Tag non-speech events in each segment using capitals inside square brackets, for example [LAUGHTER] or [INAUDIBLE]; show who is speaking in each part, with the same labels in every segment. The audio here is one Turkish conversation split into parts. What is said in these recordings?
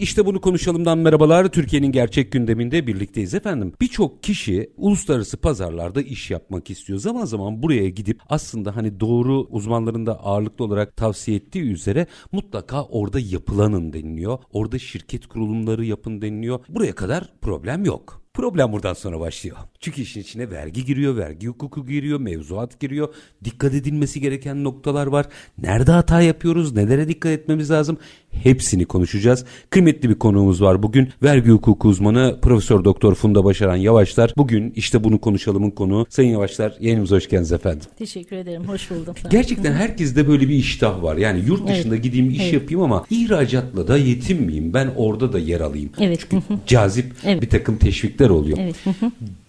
Speaker 1: İşte bunu konuşalımdan merhabalar. Türkiye'nin gerçek gündeminde birlikteyiz efendim. Birçok kişi uluslararası pazarlarda iş yapmak istiyor. Zaman zaman buraya gidip aslında hani doğru uzmanların da ağırlıklı olarak tavsiye ettiği üzere mutlaka orada yapılanın deniliyor. Orada şirket kurulumları yapın deniliyor. Buraya kadar problem yok. Problem buradan sonra başlıyor. Çünkü işin içine vergi giriyor, vergi hukuku giriyor, mevzuat giriyor. Dikkat edilmesi gereken noktalar var. Nerede hata yapıyoruz, nelere dikkat etmemiz lazım? Hepsini konuşacağız. Kıymetli bir konuğumuz var bugün. Vergi hukuku uzmanı Profesör Doktor Funda Başaran Yavaşlar. Bugün işte bunu konuşalımın konu. Sayın Yavaşlar yayınımıza hoş geldiniz efendim.
Speaker 2: Teşekkür ederim. Hoş buldum. [LAUGHS]
Speaker 1: Gerçekten herkeste böyle bir iştah var. Yani yurt dışında evet. gideyim iş evet. yapayım ama ihracatla da yetinmeyeyim. Ben orada da yer alayım. Evet. Çünkü cazip evet. bir takım teşvikler oluyor. Evet.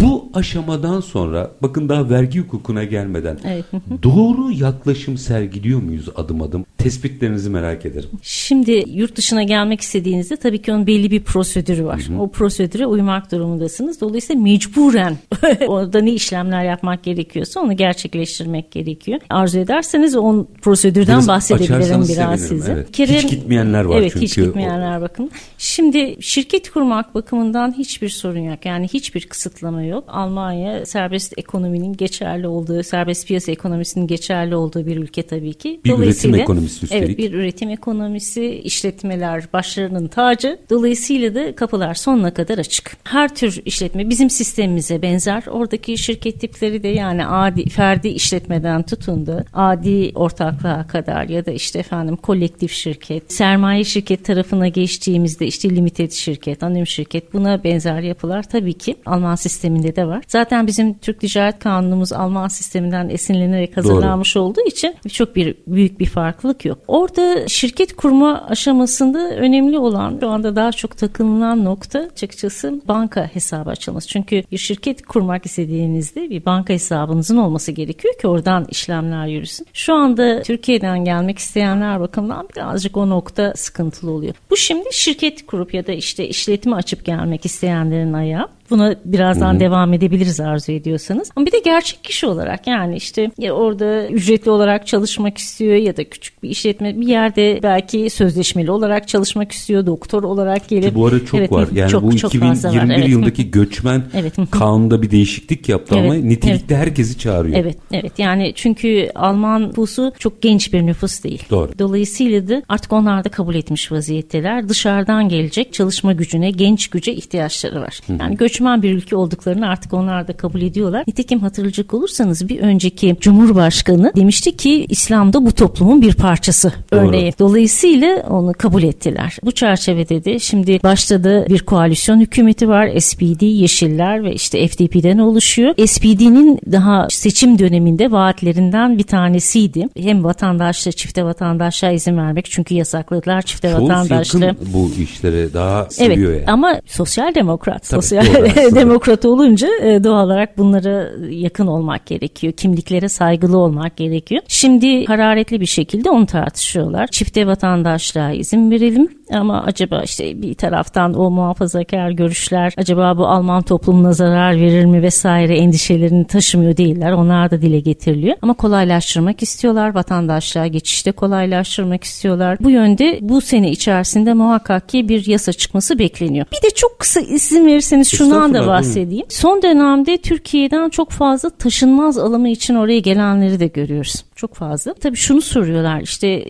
Speaker 1: Bu aşamadan sonra bakın daha vergi hukukuna gelmeden evet. doğru yaklaşım sergiliyor muyuz adım adım? Tespitlerinizi merak ederim.
Speaker 2: Şimdi yurt dışına gelmek istediğinizde tabii ki onun belli bir prosedürü var. Hı hı. O prosedüre uymak durumundasınız. Dolayısıyla mecburen [LAUGHS] orada ne işlemler yapmak gerekiyorsa onu gerçekleştirmek gerekiyor. Arzu ederseniz o prosedürden biraz bahsedebilirim biraz size.
Speaker 1: Evet. Kere, hiç gitmeyenler var
Speaker 2: evet,
Speaker 1: çünkü.
Speaker 2: hiç gitmeyenler o... bakın. Şimdi şirket kurmak bakımından hiçbir sorun yok. Yani hiçbir kısıtlama yok. Almanya serbest ekonominin geçerli olduğu, serbest piyasa ekonomisinin geçerli olduğu bir ülke tabii ki.
Speaker 1: Bir üretim ekonomisi üstelik.
Speaker 2: Evet bir üretim ekonomisi, işletmeler başlarının tacı. Dolayısıyla da kapılar sonuna kadar açık. Her tür işletme bizim sistemimize benzer. Oradaki şirket tipleri de yani adi ferdi işletmeden tutun da adi ortaklığa kadar ya da işte efendim kolektif şirket, sermaye şirket tarafına geçtiğimizde işte limited şirket, anonim şirket buna benzer yapılar tabii ki Alman sisteminde de var. Zaten bizim Türk Ticaret Kanunumuz Alman sisteminden esinlenerek hazırlanmış Doğru. olduğu için çok bir büyük bir farklılık yok. Orada şirket kurma aşamasında önemli olan şu anda daha çok takınılan nokta açıkçası banka hesabı açılması. Çünkü bir şirket kurmak istediğinizde bir banka hesabınızın olması gerekiyor ki oradan işlemler yürüsün. Şu anda Türkiye'den gelmek isteyenler bakımından birazcık o nokta sıkıntılı oluyor. Bu şimdi şirket kurup ya da işte işletme açıp gelmek isteyenlerin ayağı. Buna birazdan Hı-hı. devam edebiliriz arzu ediyorsanız. Ama bir de gerçek kişi olarak yani işte ya orada ücretli olarak çalışmak istiyor ya da küçük bir işletme bir yerde belki sözleşmeli olarak çalışmak istiyor. Doktor olarak gelip. Ki
Speaker 1: bu ara çok evet, var. Yani çok, bu çok 2021 evet. yılındaki göçmen [LAUGHS] evet. kanunda bir değişiklik yaptı evet. ama nitelikte evet. herkesi çağırıyor.
Speaker 2: Evet. Evet. Yani çünkü Alman nüfusu çok genç bir nüfus değil.
Speaker 1: Doğru.
Speaker 2: Dolayısıyla da artık onlar da kabul etmiş vaziyetteler. Dışarıdan gelecek çalışma gücüne, genç güce ihtiyaçları var. Hı-hı. Yani göç göçmen bir ülke olduklarını artık onlar da kabul ediyorlar. Nitekim hatırlayacak olursanız bir önceki Cumhurbaşkanı demişti ki İslam da bu toplumun bir parçası Doğru. örneği. Dolayısıyla onu kabul ettiler. Bu çerçevede de şimdi başta da bir koalisyon hükümeti var. SPD, Yeşiller ve işte FDP'den oluşuyor. SPD'nin daha seçim döneminde vaatlerinden bir tanesiydi. Hem vatandaşla çifte vatandaşlığa izin vermek çünkü yasakladılar çifte Çoğu vatandaşlığı.
Speaker 1: bu işlere daha seviyor
Speaker 2: evet,
Speaker 1: yani.
Speaker 2: Ama sosyal demokrat, Tabii, sosyal demokrat olunca e, doğal olarak bunlara yakın olmak gerekiyor. Kimliklere saygılı olmak gerekiyor. Şimdi hararetli bir şekilde onu tartışıyorlar. Çifte vatandaşlığa izin verelim ama acaba işte bir taraftan o muhafazakar görüşler acaba bu Alman toplumuna zarar verir mi vesaire endişelerini taşımıyor değiller. Onlar da dile getiriliyor. Ama kolaylaştırmak istiyorlar. Vatandaşlığa geçişte kolaylaştırmak istiyorlar. Bu yönde bu sene içerisinde muhakkak ki bir yasa çıkması bekleniyor. Bir de çok kısa izin verirseniz şundan da bahsedeyim. Son dönemde Türkiye'den çok fazla taşınmaz alımı için oraya gelenleri de görüyoruz. Çok fazla. Tabii şunu soruyorlar işte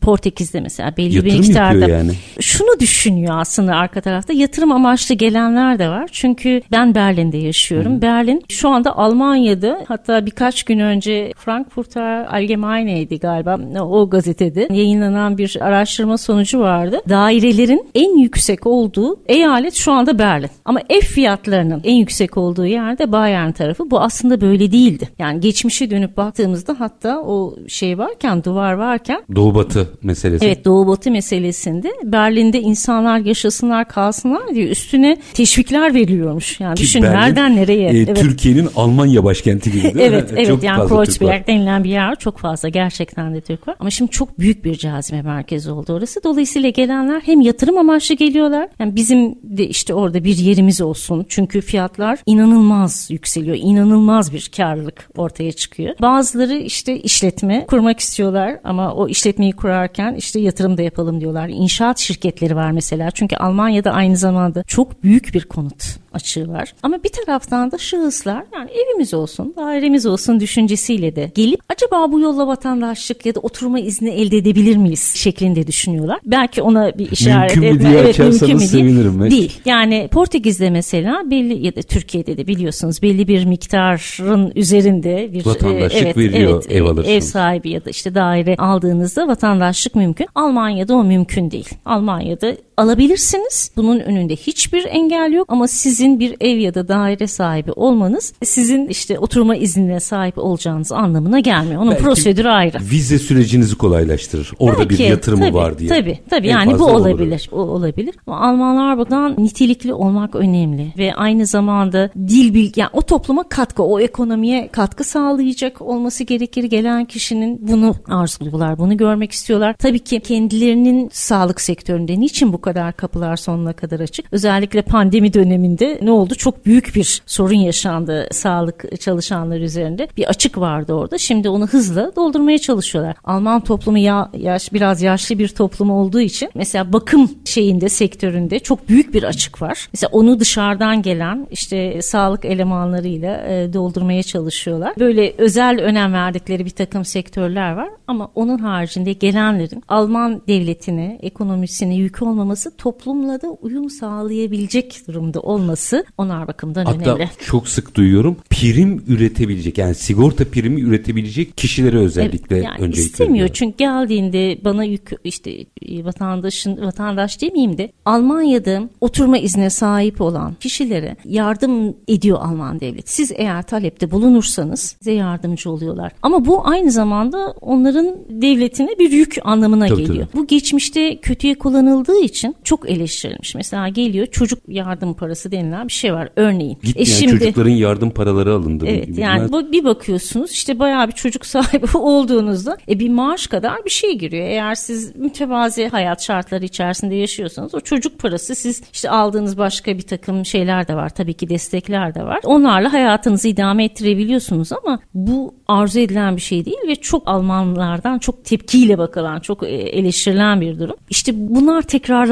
Speaker 2: Portekiz'de mesela belli Yatırım bir miktarda. yani. Şunu düşünüyor aslında arka tarafta yatırım amaçlı gelenler de var. Çünkü ben Berlin'de yaşıyorum. Hı. Berlin şu anda Almanya'da hatta birkaç gün önce Frankfurter Allgemeine'ydi galiba o gazetede yayınlanan bir araştırma sonucu vardı. Dairelerin en yüksek olduğu eyalet şu anda Berlin. Ama ev fiyatlarının en yüksek olduğu yerde Bayern tarafı. Bu aslında böyle değildi. Yani geçmişe dönüp baktığımızda hatta o o şey varken duvar varken
Speaker 1: Doğu Batı meselesi.
Speaker 2: Evet Doğu Batı meselesinde Berlin'de insanlar yaşasınlar kalsınlar diye üstüne teşvikler veriliyormuş. Yani
Speaker 1: Ki
Speaker 2: düşün
Speaker 1: Berlin,
Speaker 2: nereden nereye.
Speaker 1: e,
Speaker 2: evet.
Speaker 1: Türkiye'nin Almanya başkenti gibi değil [LAUGHS] mi?
Speaker 2: evet evet
Speaker 1: Çok
Speaker 2: yani. Kreuzberg denilen bir yer çok fazla gerçekten de Türk var. Ama şimdi çok büyük bir cazibe merkezi oldu orası. Dolayısıyla gelenler hem yatırım amaçlı geliyorlar. Yani bizim de işte orada bir yerimiz olsun. Çünkü fiyatlar inanılmaz yükseliyor. İnanılmaz bir karlılık ortaya çıkıyor. Bazıları işte işletme kurmak istiyorlar ama o işletmeyi kurarken işte yatırım da yapalım diyorlar. İnşaat şirketleri var mesela. Çünkü Almanya'da aynı zamanda çok büyük bir konut açığı var. Ama bir taraftan da şahıslar yani evimiz olsun, dairemiz olsun düşüncesiyle de gelip acaba bu yolla vatandaşlık ya da oturma izni elde edebilir miyiz şeklinde düşünüyorlar. Belki ona bir işaret
Speaker 1: Mümkün mü
Speaker 2: etme.
Speaker 1: diye
Speaker 2: Evet, mümkün mü diye.
Speaker 1: sevinirim. Evet.
Speaker 2: Değil. Yani Portekiz'de mesela belli ya da Türkiye'de de biliyorsunuz belli bir miktarın üzerinde bir
Speaker 1: Vatandaşlık
Speaker 2: e, evet,
Speaker 1: veriyor,
Speaker 2: evet,
Speaker 1: ev alırsınız.
Speaker 2: Ev sahibi ya da işte daire aldığınızda vatandaşlık mümkün. Almanya'da o mümkün değil. Almanya'da alabilirsiniz. Bunun önünde hiçbir engel yok ama sizin bir ev ya da daire sahibi olmanız sizin işte oturma iznine sahip olacağınız anlamına gelmiyor. Onun
Speaker 1: Belki
Speaker 2: prosedürü ayrı.
Speaker 1: Vize sürecinizi kolaylaştırır. Orada bir
Speaker 2: Belki,
Speaker 1: yatırımı
Speaker 2: tabii,
Speaker 1: var diye.
Speaker 2: Tabii tabii
Speaker 1: En
Speaker 2: yani bu olabilir. O olabilir. Ama Almanlar buradan nitelikli olmak önemli ve aynı zamanda dil bilgi yani o topluma katkı, o ekonomiye katkı sağlayacak olması gerekir. Gelen kişinin bunu arzuluyorlar, bunu görmek istiyorlar. Tabii ki kendilerinin sağlık sektöründe niçin bu kadar kapılar sonuna kadar açık? Özellikle pandemi döneminde ne oldu? Çok büyük bir sorun yaşandı sağlık çalışanları üzerinde. Bir açık vardı orada. Şimdi onu hızla doldurmaya çalışıyorlar. Alman toplumu ya, yaş biraz yaşlı bir toplum olduğu için mesela bakım şeyinde sektöründe çok büyük bir açık var. Mesela onu dışarıdan gelen işte sağlık elemanlarıyla e, doldurmaya çalışıyorlar. Böyle özel önem verdikleri bir takım sektörler var ama onun haricinde gelenlerin Alman devletine, ekonomisine yük olmaması toplumla da uyum sağlayabilecek durumda olması onlar bakımdan
Speaker 1: Hatta
Speaker 2: önemli.
Speaker 1: çok sık duyuyorum prim üretebilecek yani sigorta primi üretebilecek kişilere özellikle
Speaker 2: Evet, yani
Speaker 1: öncelik
Speaker 2: istemiyor
Speaker 1: veriliyor.
Speaker 2: çünkü geldiğinde bana yük işte e, vatandaşın vatandaş demeyeyim de Almanya'da oturma izne sahip olan kişilere yardım ediyor Alman devlet. Siz eğer talepte bulunursanız size yardımcı oluyorlar. Ama bu aynı zamanda onların devletine bir yük anlamına
Speaker 1: Tabii,
Speaker 2: geliyor. Bu geçmişte kötüye kullanıldığı için çok eleştirilmiş. Mesela geliyor çocuk yardım parası denilen bir şey var örneğin. E
Speaker 1: Gitmeyen çocukların yardım paraları alındı.
Speaker 2: Evet
Speaker 1: Bilmem-
Speaker 2: yani bu- bir bakıyorsunuz işte bayağı bir çocuk [LAUGHS] sahibi olduğunuzda e, bir maaş kadar bir şey giriyor. Eğer siz mütevazi hayat şartları içerisinde yaşıyorsanız o çocuk parası siz işte aldığınız başka bir takım şeyler de var. Tabii ki destekler de var. Onlarla hayatınızı idame ettirebiliyorsunuz ama bu arzu edilen bir şey değil ve çok Almanlardan çok tepkiyle bakılan, çok e, eleştirilen bir durum. İşte bunlar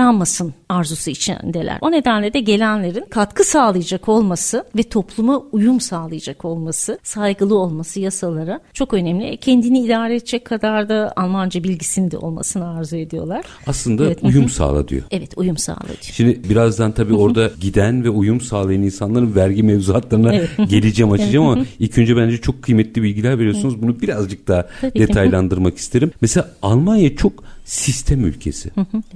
Speaker 2: tekrarlanmasın arzusu içindeler. O nedenle de gelenlerin katkı sağlayacak olması ve topluma uyum sağlayacak olması, saygılı olması yasalara çok önemli. Kendini idare edecek kadar da Almanca bilgisinin de olmasını arzu ediyorlar.
Speaker 1: Aslında
Speaker 2: Evet,
Speaker 1: uyum sağla diyor.
Speaker 2: Evet uyum sağlayıcı.
Speaker 1: Şimdi birazdan tabii orada giden ve uyum sağlayan insanların vergi mevzuatlarına
Speaker 2: Evet. [LAUGHS]
Speaker 1: geleceğim açacağım ama ilk önce bence çok kıymetli bilgiler veriyorsunuz. Bunu birazcık daha
Speaker 2: Tabii
Speaker 1: detaylandırmak isterim. Mesela Almanya çok sistem ülkesi.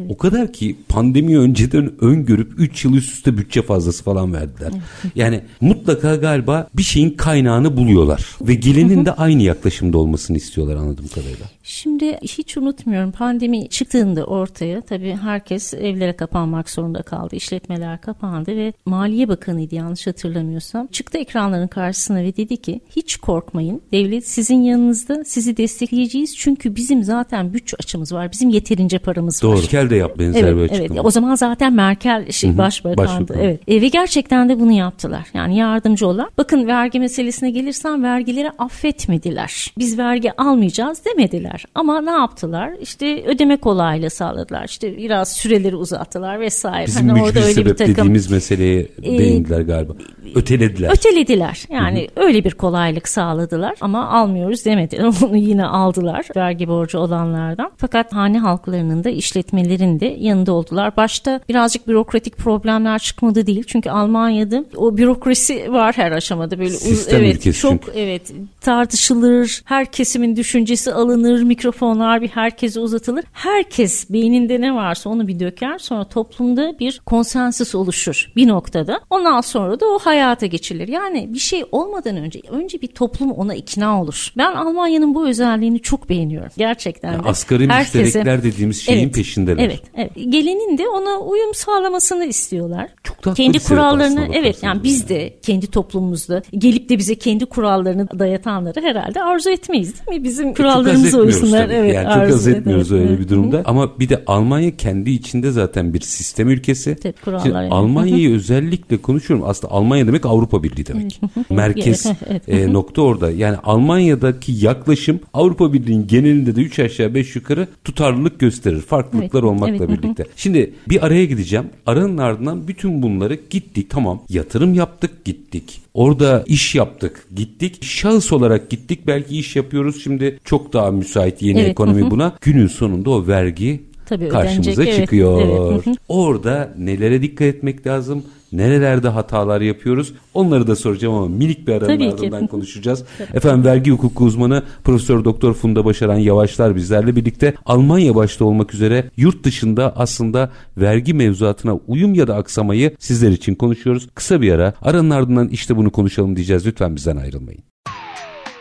Speaker 1: O kadar ki pandemi önceden öngörüp 3 yıl üst üste bütçe fazlası falan verdiler. Yani mutlaka galiba bir şeyin kaynağını buluyorlar ve gelenin de aynı yaklaşımda olmasını istiyorlar anladığım kadarıyla.
Speaker 2: Şimdi hiç unutmuyorum pandemi çıktığında ortaya tabii herkes evlere kapanmak zorunda kaldı. İşletmeler kapandı ve Maliye Bakanı'ydı yanlış hatırlamıyorsam. Çıktı ekranların karşısına ve dedi ki hiç korkmayın. Devlet sizin yanınızda sizi destekleyeceğiz. Çünkü bizim zaten bütçe açımız var. Bizim yeterince paramız var.
Speaker 1: Doğru. Kel de yap benzer bir
Speaker 2: Evet,
Speaker 1: açıklama.
Speaker 2: evet. O zaman zaten Merkel şey, başbakandı.
Speaker 1: başbakan.
Speaker 2: Evet. E, ve gerçekten de bunu yaptılar. Yani yardımcı olan. Bakın vergi meselesine gelirsem vergileri affetmediler. Biz vergi almayacağız demediler. Ama ne yaptılar? İşte ödeme kolaylığı sağladılar. İşte biraz süreleri uzattılar vesaire.
Speaker 1: Bizim
Speaker 2: Hani
Speaker 1: mücbir sebep dediğimiz meseleye
Speaker 2: Ee,
Speaker 1: değindiler galiba. Ötelediler.
Speaker 2: Ötelediler. Yani öyle bir kolaylık sağladılar ama almıyoruz demediler. [LAUGHS] Onu yine aldılar vergi borcu olanlardan. Fakat hane halklarının da işletmelerin de yanında oldular. Başta birazcık bürokratik problemler çıkmadı değil. Çünkü Almanya'da o bürokrasi var her aşamada böyle uz-
Speaker 1: Sistem
Speaker 2: evet
Speaker 1: ülkesi
Speaker 2: çok
Speaker 1: çünkü.
Speaker 2: evet tartışılır. Her kesimin düşüncesi alınır. Mikrofonlar bir herkese uzatılır. Herkes beyninde ne varsa onu bir döker. Sonra toplumda bir konsensüs oluşur bir noktada. Ondan sonra da o hayat hayata geçirilir. Yani bir şey olmadan önce önce bir toplum ona ikna olur. Ben Almanya'nın bu özelliğini çok beğeniyorum. Gerçekten
Speaker 1: Yani asgari
Speaker 2: Herkese-
Speaker 1: müşterekler dediğimiz şeyin
Speaker 2: Evet,
Speaker 1: peşindeler.
Speaker 2: Evet, evet. Gelenin de ona uyum sağlamasını istiyorlar.
Speaker 1: Çok da
Speaker 2: kendi kurallarını evet yani biz
Speaker 1: yani.
Speaker 2: de kendi toplumumuzda gelip de bize kendi kurallarını dayatanları herhalde arzu etmeyiz değil mi? Bizim
Speaker 1: Çok haz
Speaker 2: kurallarımıza
Speaker 1: etmiyoruz tabii.
Speaker 2: Evet,
Speaker 1: yani çok haz etmiyoruz
Speaker 2: eder.
Speaker 1: öyle
Speaker 2: Evet.
Speaker 1: bir durumda. Ama bir de Almanya kendi içinde zaten bir sistem ülkesi.
Speaker 2: Kurallar
Speaker 1: Şimdi
Speaker 2: yani.
Speaker 1: Almanya'yı özellikle konuşuyorum. Aslında Almanya demek Avrupa Birliği [LAUGHS] demek. Merkez [LAUGHS]
Speaker 2: Evet,
Speaker 1: e, nokta orada. Yani Almanya'daki yaklaşım Avrupa Birliği'nin genelinde de 3 aşağı 5 yukarı tutarlılık gösterir. Farklılıklar
Speaker 2: Evet,
Speaker 1: olmakla
Speaker 2: evet.
Speaker 1: birlikte. Şimdi bir araya gideceğim. Aranın ardından bütün bunları gittik. Tamam yatırım yaptık gittik. Orada iş yaptık gittik. Şahıs olarak gittik. Belki iş yapıyoruz. Şimdi çok daha müsait yeni
Speaker 2: Evet,
Speaker 1: ekonomi
Speaker 2: hı hı.
Speaker 1: buna. Günün sonunda o vergi
Speaker 2: Tabii,
Speaker 1: karşımıza
Speaker 2: ödenecek, evet,
Speaker 1: çıkıyor.
Speaker 2: evet, hı hı.
Speaker 1: Orada nelere dikkat etmek lazım? Nerelerde hatalar yapıyoruz? Onları da soracağım ama minik bir aranın
Speaker 2: Tabii ki.
Speaker 1: ardından [LAUGHS] konuşacağız. Efendim vergi hukuku uzmanı Profesör Doktor Funda Başaran Yavaşlar bizlerle birlikte Almanya başta olmak üzere yurt dışında aslında vergi mevzuatına uyum ya da aksamayı sizler için konuşuyoruz. Kısa bir ara aranın ardından işte bunu konuşalım diyeceğiz. Lütfen bizden ayrılmayın.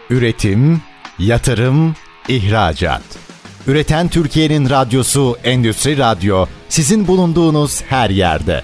Speaker 3: Üretim, yatırım, ihracat. Üreten Türkiye'nin radyosu Endüstri Radyo sizin bulunduğunuz her yerde.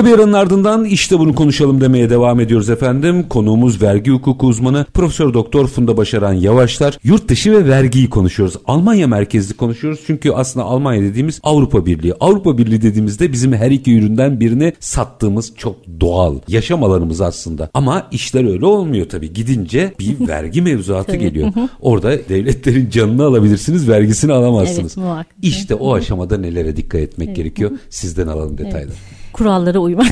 Speaker 1: Kısa bir aranın ardından işte bunu konuşalım demeye devam ediyoruz efendim. Konuğumuz vergi hukuku uzmanı Profesör Doktor Funda Başaran Yavaşlar. Yurt dışı ve vergiyi konuşuyoruz. Almanya merkezli konuşuyoruz. Çünkü aslında Almanya dediğimiz Avrupa Birliği. Avrupa Birliği dediğimizde bizim her iki üründen birini sattığımız çok doğal yaşam alanımız aslında. Ama işler öyle olmuyor tabii. Gidince bir vergi mevzuatı geliyor. Orada devletlerin canını alabilirsiniz, vergisini alamazsınız.
Speaker 2: Evet, muhakkak.
Speaker 1: İşte o aşamada nelere dikkat etmek gerekiyor? Sizden alalım detayları.
Speaker 2: Kurallara uymak.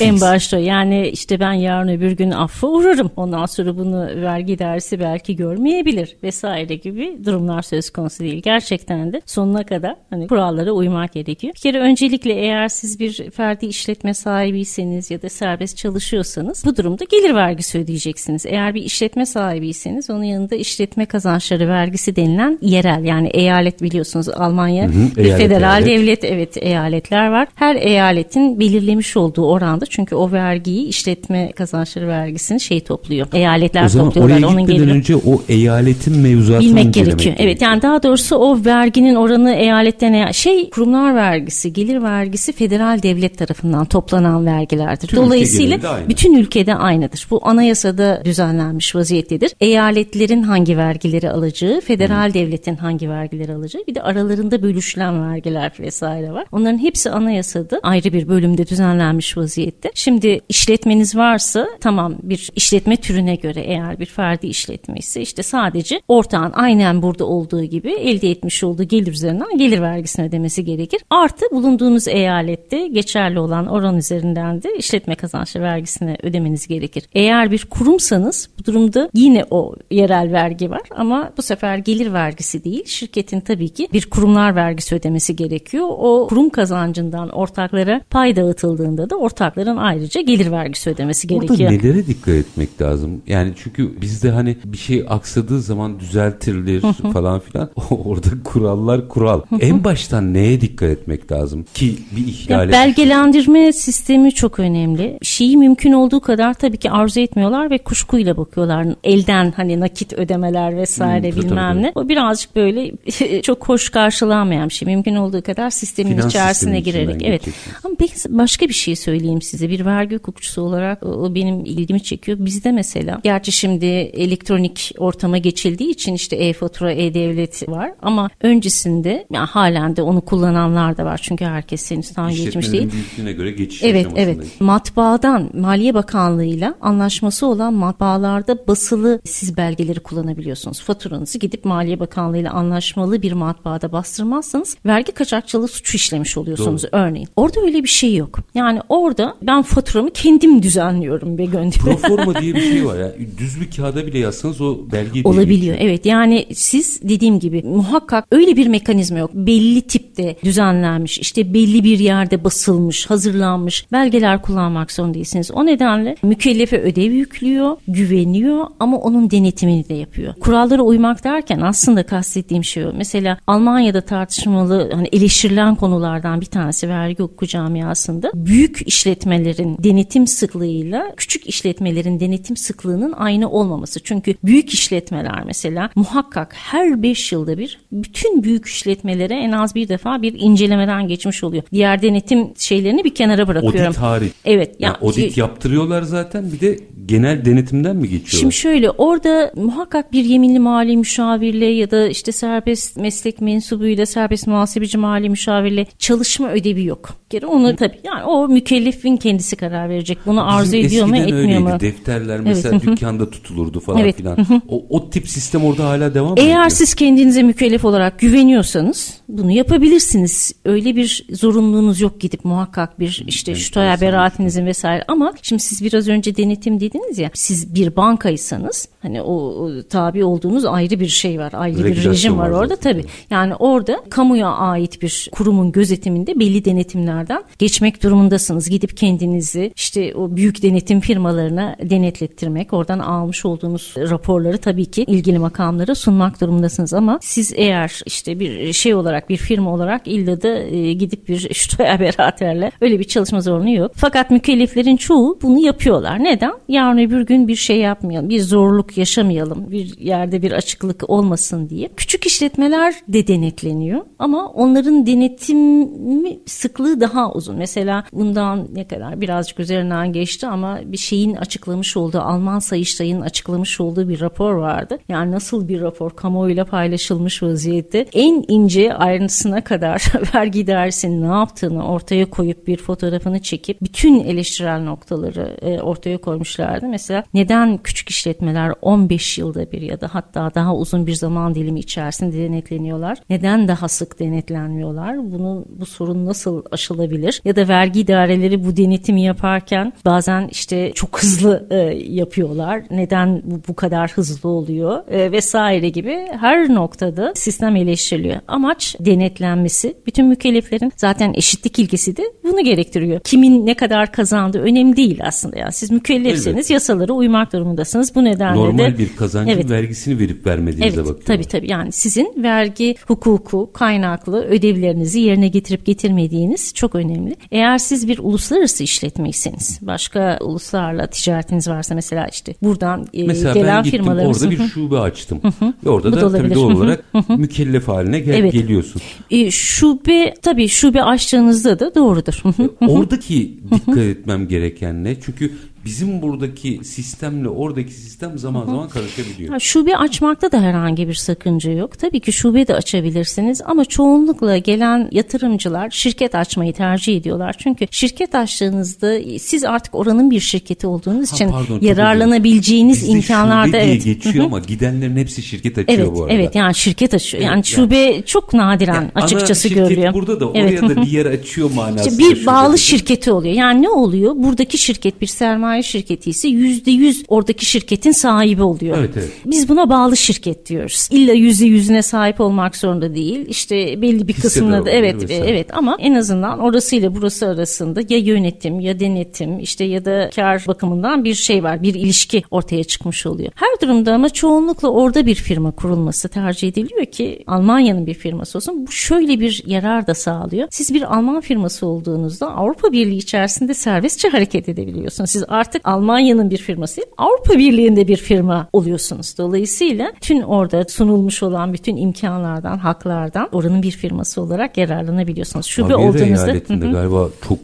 Speaker 2: En başta yani işte ben yarın öbür gün affa uğrarım. Ondan sonra bunu vergi dersi belki görmeyebilir vesaire gibi durumlar söz konusu değil. Gerçekten de sonuna kadar hani kurallara uymak gerekiyor. Bir kere öncelikle eğer siz bir ferdi işletme sahibiyseniz ya da serbest çalışıyorsanız bu durumda gelir vergisi ödeyeceksiniz. Eğer bir işletme sahibiyseniz onun yanında işletme kazançları vergisi denilen yerel yani eyalet biliyorsunuz Almanya bir
Speaker 1: eyalet,
Speaker 2: federal
Speaker 1: eyalet.
Speaker 2: devlet evet eyaletler var. Her eyaletin belirlemiş olduğu oranda çünkü o vergiyi işletme kazançları vergisini şey topluyor. Eyaletler
Speaker 1: O zaman
Speaker 2: topluyorlar
Speaker 1: oraya
Speaker 2: onun geliri.
Speaker 1: önce o eyaletin mevzuatını
Speaker 2: Bilmek gerekiyor. Evet yani daha doğrusu o verginin oranı eyaletten eya- şey kurumlar vergisi, gelir vergisi federal devlet tarafından toplanan vergilerdir.
Speaker 1: Ülke
Speaker 2: Dolayısıyla
Speaker 1: aynı.
Speaker 2: bütün ülkede aynıdır. Bu anayasada düzenlenmiş vaziyettedir. Eyaletlerin hangi vergileri alacağı, federal devletin hangi vergileri alacağı, bir de aralarında bölüşülen vergiler vesaire var. Onların hepsi anayasada ayrı bir bölümde düzenlenmiş vaziyette. Şimdi işletmeniz varsa tamam bir işletme türüne göre eğer bir ferdi işletme ise işte sadece ortağın aynen burada olduğu gibi elde etmiş olduğu gelir üzerinden gelir vergisini ödemesi gerekir. Artı bulunduğunuz eyalette geçerli olan oran üzerinden de işletme kazançlı vergisini ödemeniz gerekir. Eğer bir kurumsanız bu durumda yine o yerel vergi var ama bu sefer gelir vergisi değil şirketin tabii ki bir kurumlar vergisi ödemesi gerekiyor. O kurum kazancından ortaklara pay dağıtıldığında da ortakların ayrıca gelir vergisi ödemesi gerekiyor.
Speaker 1: nelere dikkat etmek lazım? Yani çünkü bizde hani bir şey aksadığı zaman düzeltilir falan filan. [LAUGHS] Orada kurallar kural. en baştan neye dikkat etmek lazım ki bir
Speaker 2: Ya
Speaker 1: ihlale
Speaker 2: belgelendirme sistemi çok önemli. Şeyi mümkün olduğu kadar tabii ki arzu etmiyorlar ve kuşkuyla bakıyorlar. Elden hani nakit ödemeler vesaire
Speaker 1: Hmm,
Speaker 2: bilmem
Speaker 1: tabii.
Speaker 2: ne. O birazcık böyle [LAUGHS] çok hoş karşılanmayan bir şey. Mümkün olduğu kadar sistemin
Speaker 1: Finans
Speaker 2: içerisine girerek. Evet.
Speaker 1: geçeceksiniz.
Speaker 2: Ama ben başka bir şey söyleyeyim size. Bir vergi hukukçusu olarak o- benim ilgimi çekiyor. Bizde mesela gerçi şimdi elektronik ortama geçildiği için işte e-fatura, e-devlet var ama öncesinde yani halen de onu kullananlar da var. Çünkü herkes henüz tam geçmiş değil.
Speaker 1: Büyüklüğüne göre geçiş
Speaker 2: Evet evet matbaadan Maliye Bakanlığı'yla anlaşması olan matbaalarda basılı siz belgeleri kullanabiliyorsunuz. Faturanızı gidip Maliye Bakanlığı'yla anlaşmalı bir matbaada bastırmazsanız vergi kaçakçılığı suçu işlemiş oluyorsunuz örneğin. Orada Orada öyle bir şey yok. Yani orada ben faturamı kendim düzenliyorum ve gönderiyorum. [LAUGHS]
Speaker 1: Proforma diye bir şey var. Yani düz bir kağıda bile yazsanız o belge
Speaker 2: Olabiliyor evet yani siz dediğim gibi muhakkak öyle bir mekanizma yok. Belli tipte düzenlenmiş işte belli bir yerde basılmış hazırlanmış belgeler kullanmak zorunda değilsiniz. O nedenle mükellefe ödev yüklüyor güveniyor ama onun denetimini de yapıyor. Kurallara uymak derken aslında kastettiğim şey o. Mesela Almanya'da tartışmalı hani eleştirilen konulardan bir tanesi vergi hukuku camiasında büyük işletmelerin denetim sıklığıyla küçük işletmelerin denetim sıklığının aynı olmaması. Çünkü büyük işletmeler mesela muhakkak her 5 yılda bir bütün büyük işletmelere en az bir defa bir incelemeden geçmiş oluyor. Diğer denetim şeylerini bir kenara bırakıyorum.
Speaker 1: Audit hariç.
Speaker 2: Evet.
Speaker 1: Yani, yani audit yaptırıyorlar zaten bir de genel denetimden mi geçiyor?
Speaker 2: Şimdi şöyle orada muhakkak bir yeminli mali müşavirle ya da işte serbest meslek mensubuyla serbest muhasebeci mali müşavirle çalışma ödevi yok. Geri onu tabii yani o mükellefin kendisi karar verecek. Bunu arzu
Speaker 1: Bizim
Speaker 2: ediyor mu etmiyor
Speaker 1: öyleydi.
Speaker 2: mu?
Speaker 1: Defterler mesela
Speaker 2: Evet.
Speaker 1: dükkanda tutulurdu falan
Speaker 2: Evet.
Speaker 1: filan. O, o tip sistem orada hala devam
Speaker 2: Eğer
Speaker 1: ediyor?
Speaker 2: siz kendinize mükellef olarak güveniyorsanız bunu yapabilirsiniz. Öyle bir zorunluluğunuz yok gidip muhakkak bir işte şutaya beraatinizin vesaire ama şimdi siz biraz önce denetim dediniz ya siz bir bankaysanız hani o, o tabi olduğunuz ayrı bir şey var. Ayrı bir rejim var
Speaker 1: var
Speaker 2: orada tabii. Yani orada kamuya ait bir kurumun gözetiminde belli denetimlerden geçmek durumundasınız. Gidip kendinizi işte o büyük denetim firmalarına denetlettirmek, oradan almış olduğunuz raporları tabii ki ilgili makamlara sunmak durumundasınız ama siz eğer işte bir şey olarak bir firma olarak illa da e, gidip bir [LAUGHS] şutoya beraatlerle öyle bir çalışma zorunlu yok. Fakat mükelleflerin çoğu bunu yapıyorlar. Neden? Yarın öbür gün bir şey yapmayalım, bir zorluk yaşamayalım, bir yerde bir açıklık olmasın diye. Küçük işletmeler de denetleniyor ama onların denetimi sıklığı daha uzun. Mesela bundan ne kadar birazcık üzerinden geçti ama bir şeyin açıklamış olduğu Alman Sayıştay'ın açıklamış olduğu bir rapor vardı. Yani nasıl bir rapor kamuoyuyla paylaşılmış vaziyette en ince ayrıntısına kadar [LAUGHS] vergi idaresinin ne yaptığını ortaya koyup bir fotoğrafını çekip bütün eleştirel noktaları e, ortaya koymuşlardı. Mesela neden küçük işletmeler 15 yılda bir ya da hatta daha uzun bir zaman dilimi içerisinde denetleniyorlar? Neden daha sık denetlenmiyorlar? Bunun bu sorun nasıl aşılabilir? Ya da vergi idareleri bu denetimi yaparken bazen işte çok hızlı e, yapıyorlar. Neden bu, bu kadar hızlı oluyor? E, vesaire gibi her noktada sistem eleştiriliyor. Amaç denetlenmesi. Bütün mükelleflerin zaten eşitlik ilkesi de bunu gerektiriyor. Kimin ne kadar kazandığı önemli değil aslında. Yani siz mükellefseniz
Speaker 1: Elbette.
Speaker 2: yasalara uymak durumundasınız. Bu nedenle
Speaker 1: Normal
Speaker 2: de
Speaker 1: bir kazancın
Speaker 2: Evet.
Speaker 1: vergisini verip vermediğinize
Speaker 2: Evet
Speaker 1: bakıyorlar.
Speaker 2: tabii tabii yani sizin vergi hukuku kaynaklı ödevlerinizi yerine getirip getirmediğiniz çok önemli. Eğer siz bir uluslararası işletmeyseniz başka uluslarla ticaretiniz varsa mesela işte buradan e,
Speaker 1: Mesela
Speaker 2: gelen
Speaker 1: ben gittim
Speaker 2: firmalarımız
Speaker 1: orada bir şube açtım. Ve orada
Speaker 2: Bu da
Speaker 1: da tabii doğal olarak mükellef haline gel-
Speaker 2: Evet.
Speaker 1: geliyorsun.
Speaker 2: E, şube tabii şube açtığınızda da doğrudur.
Speaker 1: Oradaki dikkat etmem gereken ne? Çünkü bizim buradaki sistemle oradaki sistem zaman zaman karışabiliyor.
Speaker 2: Şube açmakta da herhangi bir sakınca yok. Tabii ki şube de açabilirsiniz ama çoğunlukla gelen yatırımcılar şirket açmayı tercih ediyorlar. Çünkü şirket açtığınızda siz artık oranın bir şirketi olduğunuz
Speaker 1: Ha,
Speaker 2: için
Speaker 1: pardon,
Speaker 2: yararlanabileceğiniz imkanlarda evet.
Speaker 1: geçiyor ama gidenlerin hepsi şirket açıyor
Speaker 2: Evet,
Speaker 1: bu arada.
Speaker 2: evet yani şirket açıyor. Yani
Speaker 1: Evet,
Speaker 2: şube çok nadiren
Speaker 1: Yani
Speaker 2: açıkçası
Speaker 1: ana
Speaker 2: görülüyor.
Speaker 1: burada da
Speaker 2: Evet.
Speaker 1: oraya da bir yer açıyor manasında.
Speaker 2: İşte bir bağlı şirketi oluyor. Yani ne oluyor? Buradaki şirket bir sermaye şirketi ise yüzde yüz oradaki şirketin sahibi oluyor.
Speaker 1: Evet, evet.
Speaker 2: Biz buna bağlı şirket diyoruz. İlla yüzde yüzüne sahip olmak zorunda değil. İşte belli bir kısmına da evet
Speaker 1: vesaire.
Speaker 2: evet ama en azından orasıyla burası arasında ya yönetim ya denetim işte ya da kar bakımından bir şey var. Bir ilişki ortaya çıkmış oluyor. Her durumda ama çoğunlukla orada bir firma kurulması tercih ediliyor ki Almanya'nın bir firması olsun. Bu şöyle bir yarar da sağlıyor. Siz bir Alman firması olduğunuzda Avrupa Birliği içerisinde serbestçe hareket edebiliyorsunuz. Siz artık Almanya'nın bir firması değil, Avrupa Birliği'nde bir firma oluyorsunuz. Dolayısıyla tüm orada sunulmuş olan bütün imkanlardan, haklardan oranın bir firması olarak yararlanabiliyorsunuz. Şube
Speaker 1: Bavyera
Speaker 2: olduğunuzda
Speaker 1: eyaletinde galiba çok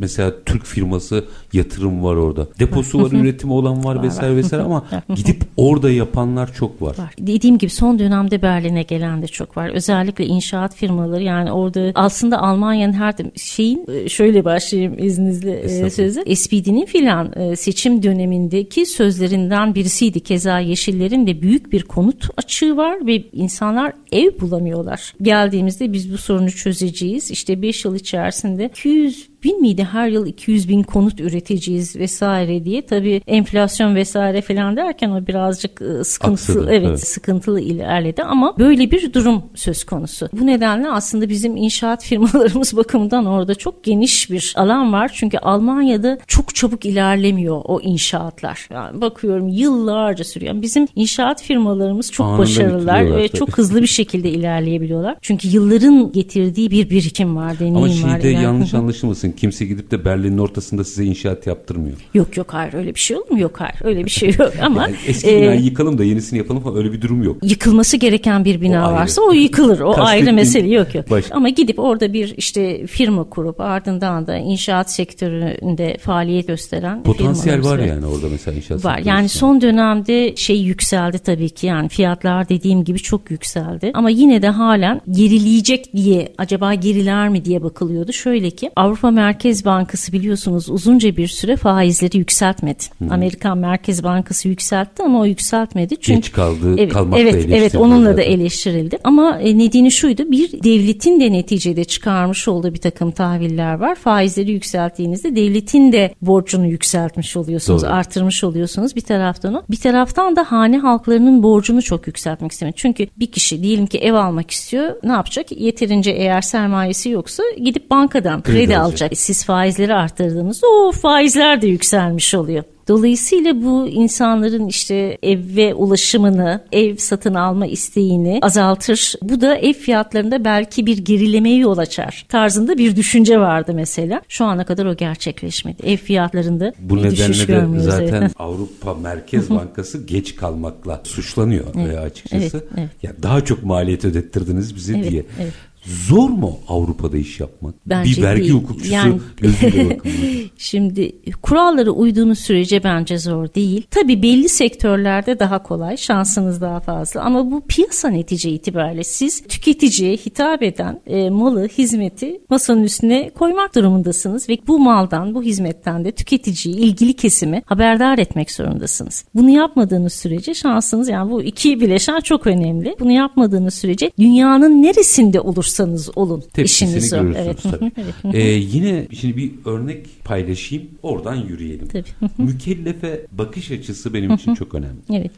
Speaker 1: mesela Türk firması yatırım var orada. Deposu var, üretimi olan var vesaire vesaire ama [LAUGHS] gidip orada yapanlar çok var.
Speaker 2: var. Dediğim gibi son dönemde Berlin'e gelen de çok var. Özellikle inşaat firmaları yani orada aslında Almanya'nın her şeyin e, şöyle başlayayım izninizle e, sözü. SPD'nin filan e, seçim dönemindeki sözlerinden birisiydi. Keza Yeşillerin de büyük bir konut açığı var ve insanlar ev bulamıyorlar. Geldiğimizde biz bu sorunu çözeceğiz. İşte 5 yıl içerisinde 200 bin miydi her yıl 200 bin konut üreteceğiz vesaire diye tabii enflasyon vesaire falan derken o birazcık ıı, sıkıntılı
Speaker 1: Aksadı,
Speaker 2: evet,
Speaker 1: evet.
Speaker 2: sıkıntılı ilerledi ama böyle bir durum söz konusu. Bu nedenle aslında bizim inşaat [LAUGHS] firmalarımız bakımından orada çok geniş bir alan var. Çünkü Almanya'da çok çabuk ilerlemiyor o inşaatlar. Yani bakıyorum yıllarca sürüyor. Yani bizim inşaat firmalarımız çok
Speaker 1: Anında
Speaker 2: başarılılar ve
Speaker 1: tabii.
Speaker 2: çok hızlı bir şekilde ilerleyebiliyorlar. Çünkü yılların getirdiği bir birikim var, deneyim
Speaker 1: Ama
Speaker 2: var.
Speaker 1: şeyde
Speaker 2: iler-
Speaker 1: yanlış anlaşılmasın. Kimse gidip de Berlin'in ortasında size inşaat yaptırmıyor.
Speaker 2: Yok yok hayır öyle bir şey olur mu? Yok hayır öyle bir şey yok [LAUGHS] ama
Speaker 1: Yani eski
Speaker 2: e,
Speaker 1: binayı yıkalım da yenisini yapalım falan öyle bir durum yok.
Speaker 2: yıkılması gereken bir bina
Speaker 1: O ayrı.
Speaker 2: varsa o yıkılır. O [LAUGHS] ayrı mesele yok yok.
Speaker 1: baş-
Speaker 2: Ama gidip orada bir işte firma kurup ardından da inşaat sektöründe faaliyet gösteren
Speaker 1: Potansiyel var yani orada mesela inşaat
Speaker 2: Var. Yani
Speaker 1: için.
Speaker 2: son dönemde şey yükseldi tabii ki yani fiyatlar dediğim gibi çok yükseldi. Ama yine de halen gerileyecek diye acaba geriler mi diye bakılıyordu. Şöyle ki Avrupa Merkez Bankası biliyorsunuz uzunca bir süre faizleri yükseltmedi. Amerikan Merkez Bankası yükseltti ama o yükseltmedi. Çünkü
Speaker 1: Geç kaldı,
Speaker 2: evet,
Speaker 1: kalmakla
Speaker 2: evet, evet onunla da
Speaker 1: zaten.
Speaker 2: eleştirildi. Ama e, nedeni şuydu bir devletin de neticede çıkarmış olduğu bir takım tahviller var. Faizleri yükselttiğinizde devletin de borcunu yükseltmiş oluyorsunuz,
Speaker 1: Doğru.
Speaker 2: artırmış oluyorsunuz bir taraftan o. Bir taraftan da hane halklarının borcunu çok yükseltmek istemiyor. Çünkü bir kişi diyelim ki ev almak istiyor. Ne yapacak? Yeterince eğer sermayesi yoksa gidip bankadan kredi,
Speaker 1: Kredi
Speaker 2: alacak.
Speaker 1: alacak.
Speaker 2: Siz faizleri arttırdığınızda o faizler de yükselmiş oluyor. Dolayısıyla bu insanların işte eve ulaşımını, ev satın alma isteğini azaltır. Bu da ev fiyatlarında belki bir gerilemeye yol açar tarzında bir düşünce vardı mesela. Şu ana kadar o gerçekleşmedi. Ev fiyatlarında
Speaker 1: Bu
Speaker 2: bir düşüş
Speaker 1: nedenle de zaten
Speaker 2: evet.
Speaker 1: Avrupa Merkez Bankası geç kalmakla suçlanıyor veya açıkçası.
Speaker 2: evet, evet.
Speaker 1: Ya daha çok maliyet ödettirdiniz bize
Speaker 2: Evet,
Speaker 1: diye.
Speaker 2: evet.
Speaker 1: Zor mu Avrupa'da iş yapmak?
Speaker 2: Bence
Speaker 1: bir vergi
Speaker 2: değil.
Speaker 1: hukukçusu
Speaker 2: Yani-
Speaker 1: gözüyle. [LAUGHS]
Speaker 2: Şimdi kurallara uyduğunuz sürece bence zor değil. Tabii belli sektörlerde daha kolay, şansınız daha fazla ama bu piyasa netice itibariyle siz tüketiciye hitap eden e, malı, hizmeti masanın üstüne koymak durumundasınız ve bu maldan, bu hizmetten de tüketiciyi, ilgili kesimi haberdar etmek zorundasınız. Bunu yapmadığınız sürece şansınız yani bu iki bileşen çok önemli. Bunu yapmadığınız sürece dünyanın neresinde olursanız olun işiniz
Speaker 1: Tepkisini
Speaker 2: zor.
Speaker 1: görürsünüz
Speaker 2: Evet.
Speaker 1: tabii. [LAUGHS] Ee, yine şimdi bir örnek paylaşayım. Oradan yürüyelim.
Speaker 2: Tabii. [LAUGHS]
Speaker 1: Mükellefe bakış açısı benim için çok önemli. [LAUGHS]
Speaker 2: Evet.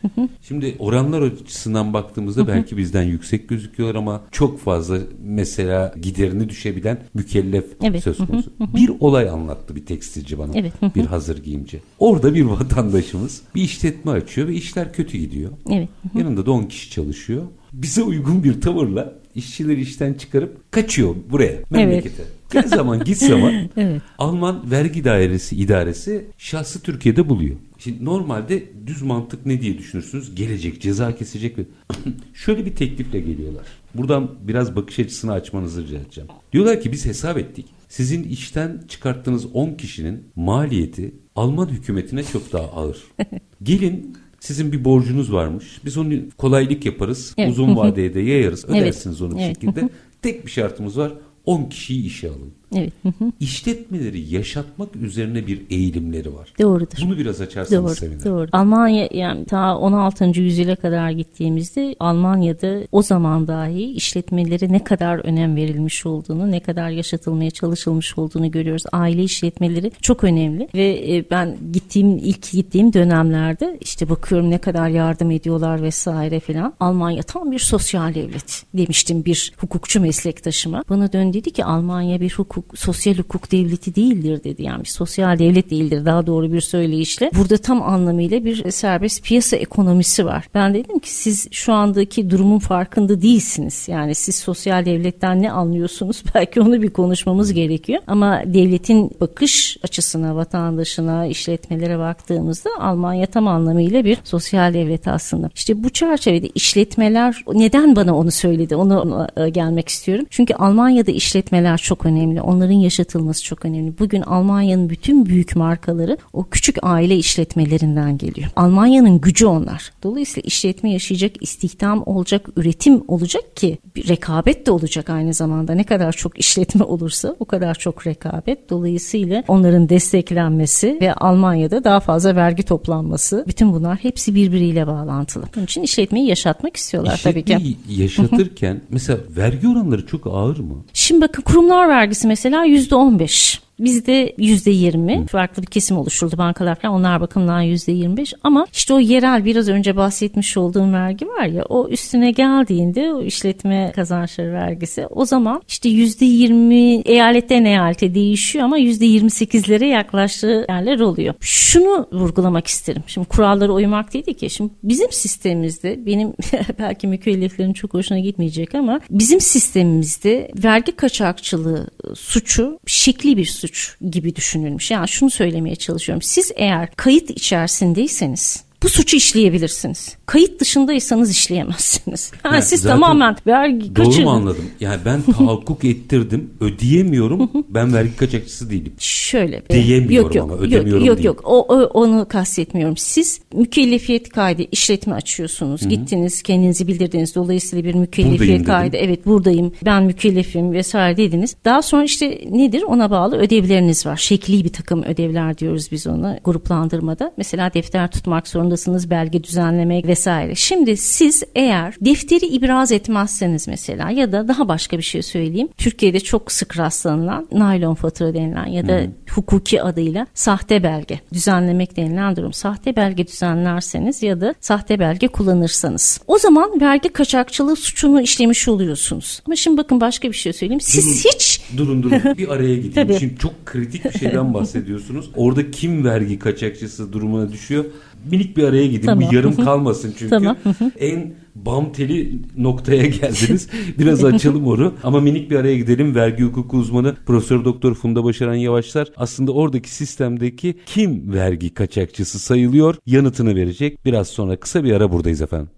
Speaker 1: Şimdi oranlar açısından baktığımızda belki bizden yüksek gözüküyorlar ama çok fazla mesela giderini düşebilen mükellef
Speaker 2: Evet.
Speaker 1: söz konusu. Bir olay anlattı bir tekstilci bana.
Speaker 2: Evet.
Speaker 1: Bir hazır giyimci. Orada bir vatandaşımız bir işletme açıyor ve işler kötü gidiyor.
Speaker 2: Evet.
Speaker 1: Yanında da 10 kişi çalışıyor. Bize uygun bir tavırla işçileri işten çıkarıp kaçıyor buraya memlekete. Ne zaman git zaman [LAUGHS]
Speaker 2: Evet.
Speaker 1: Alman vergi dairesi idaresi şahsı Türkiye'de buluyor. Şimdi normalde düz mantık ne diye düşünürsünüz? Gelecek, ceza kesecek ve [CLEARS THROAT] şöyle bir teklifle geliyorlar. Buradan biraz bakış açısını açmanızı rica edeceğim. Diyorlar ki biz hesap ettik. Sizin işten çıkarttığınız 10 kişinin maliyeti Alman hükümetine çok daha ağır. [LAUGHS] Gelin sizin bir borcunuz varmış. Biz onu kolaylık yaparız.
Speaker 2: Evet.
Speaker 1: Uzun vadeye de yayarız. [LAUGHS]
Speaker 2: Evet.
Speaker 1: Ödersiniz onu bir
Speaker 2: Evet.
Speaker 1: şekilde. [LAUGHS] Tek bir şartımız var. 10 kişiyi işe alın.
Speaker 2: Evet.
Speaker 1: İşletmeleri yaşatmak üzerine bir eğilimleri var.
Speaker 2: Doğrudur.
Speaker 1: Bunu biraz açarsanız
Speaker 2: Doğru,
Speaker 1: sevinirim.
Speaker 2: doğru. Almanya yani ta 16. yüzyıla kadar gittiğimizde Almanya'da o zaman dahi işletmelere ne kadar önem verilmiş olduğunu, ne kadar yaşatılmaya çalışılmış olduğunu görüyoruz. Aile işletmeleri çok önemli ve e, ben gittiğim ilk gittiğim dönemlerde işte bakıyorum ne kadar yardım ediyorlar vesaire filan. Almanya tam bir sosyal devlet demiştim bir hukukçu meslektaşıma. Bana dön dedi ki Almanya bir hukuk sosyal hukuk devleti değildir dedi. Yani bir sosyal devlet değildir daha doğru bir söyleyişle. Burada tam anlamıyla bir serbest piyasa ekonomisi var. Ben dedim ki siz şu andaki durumun farkında değilsiniz. Yani siz sosyal devletten ne anlıyorsunuz? [LAUGHS] Belki onu bir konuşmamız gerekiyor. Ama devletin bakış açısına, vatandaşına, işletmelere baktığımızda Almanya tam anlamıyla bir sosyal devlet aslında. İşte bu çerçevede işletmeler neden bana onu söyledi? Onu, e, gelmek istiyorum. Çünkü Almanya'da işletmeler çok önemli. Onların yaşatılması çok önemli. Bugün Almanya'nın bütün büyük markaları o küçük aile işletmelerinden geliyor. Almanya'nın gücü onlar. Dolayısıyla işletme yaşayacak, istihdam olacak, üretim olacak ki bir rekabet de olacak aynı zamanda. Ne kadar çok işletme olursa o kadar çok rekabet. Dolayısıyla onların desteklenmesi ve Almanya'da daha fazla vergi toplanması bütün bunlar hepsi birbiriyle bağlantılı. Bunun için işletmeyi yaşatmak istiyorlar
Speaker 1: İşletmeyi
Speaker 2: tabii ki.
Speaker 1: yaşatırken [LAUGHS] mesela vergi oranları çok ağır mı?
Speaker 2: Şimdi bakın kurumlar vergisi mesela yüzde on beş. Bizde yüzde yirmi farklı bir kesim oluşturuldu bankalar falan. Onlar bakımından yüzde yirmi beş. Ama işte o yerel biraz önce bahsetmiş olduğum vergi var ya o üstüne geldiğinde o işletme kazançları vergisi o zaman işte yüzde yirmi eyaletten eyalete değişiyor ama yüzde yirmi sekizlere yaklaştığı yerler oluyor. Şunu vurgulamak isterim. Şimdi kurallara uymak değil ki. Şimdi bizim sistemimizde benim [LAUGHS] belki mükelleflerin çok hoşuna gitmeyecek ama bizim sistemimizde vergi kaçakçılığı suçu şekli bir suç gibi düşünülmüş. Yani şunu söylemeye çalışıyorum. Siz eğer kayıt içerisindeyseniz bu suçu işleyebilirsiniz. Kayıt dışındaysanız işleyemezsiniz. [LAUGHS] Yani
Speaker 1: Yani
Speaker 2: siz tamamen vergi
Speaker 1: Doğru
Speaker 2: kaçırdın.
Speaker 1: mu anladım? Yani ben tahakkuk ettirdim, ödeyemiyorum. ben vergi kaçakçısı değilim.
Speaker 2: Şöyle.
Speaker 1: Diyemiyorum
Speaker 2: yok, yok,
Speaker 1: ama, ödemiyorum
Speaker 2: Yok
Speaker 1: değil.
Speaker 2: yok o, o- onu kastetmiyorum. Siz mükellefiyet kaydı işletme açıyorsunuz. Gittiniz kendinizi bildirdiniz. Dolayısıyla bir
Speaker 1: Buradayım
Speaker 2: mükellefiyet
Speaker 1: dedim.
Speaker 2: kaydı. Evet buradayım ben mükellefim vesaire dediniz. Daha sonra işte nedir ona bağlı ödevleriniz var. Şekli bir takım ödevler diyoruz biz ona gruplandırmada. Mesela defter tutmak zorundasınız belge düzenlemek vesaire. Şimdi siz eğer defteri ibraz etmezseniz mesela ya da daha başka bir şey söyleyeyim. Türkiye'de çok sık rastlanılan naylon fatura denilen ya da hukuki adıyla sahte belge düzenlemek denilen durum. Sahte belge düzenlerseniz ya da sahte belge kullanırsanız o zaman vergi kaçakçılığı suçunu işlemiş oluyorsunuz. Ama şimdi bakın başka bir şey söyleyeyim. Siz hiç
Speaker 1: Durun durun [LAUGHS] bir araya gideyim.
Speaker 2: Tabii.
Speaker 1: Şimdi çok kritik bir şeyden bahsediyorsunuz. Orada kim vergi kaçakçısı durumuna düşüyor? Minik bir araya gideyim.
Speaker 2: Tamam.
Speaker 1: Bu yarım kalmasın çünkü.
Speaker 2: Tamam.
Speaker 1: en bam teli noktaya geldiniz. [LAUGHS] Biraz açalım onu. Ama minik bir araya gidelim. Vergi hukuku uzmanı Profesör Doktor Funda Başaran Yavaşlar aslında oradaki sistemdeki kim vergi kaçakçısı sayılıyor yanıtını verecek. Biraz sonra kısa bir ara buradayız efendim.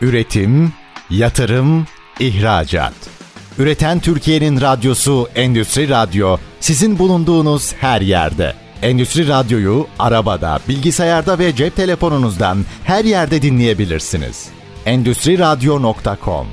Speaker 3: Üretim, yatırım, ihracat. Üreten Türkiye'nin radyosu Endüstri Radyo sizin bulunduğunuz her yerde. Endüstri Radyo'yu arabada, bilgisayarda ve cep telefonunuzdan her yerde dinleyebilirsiniz. Endüstri Radyo.com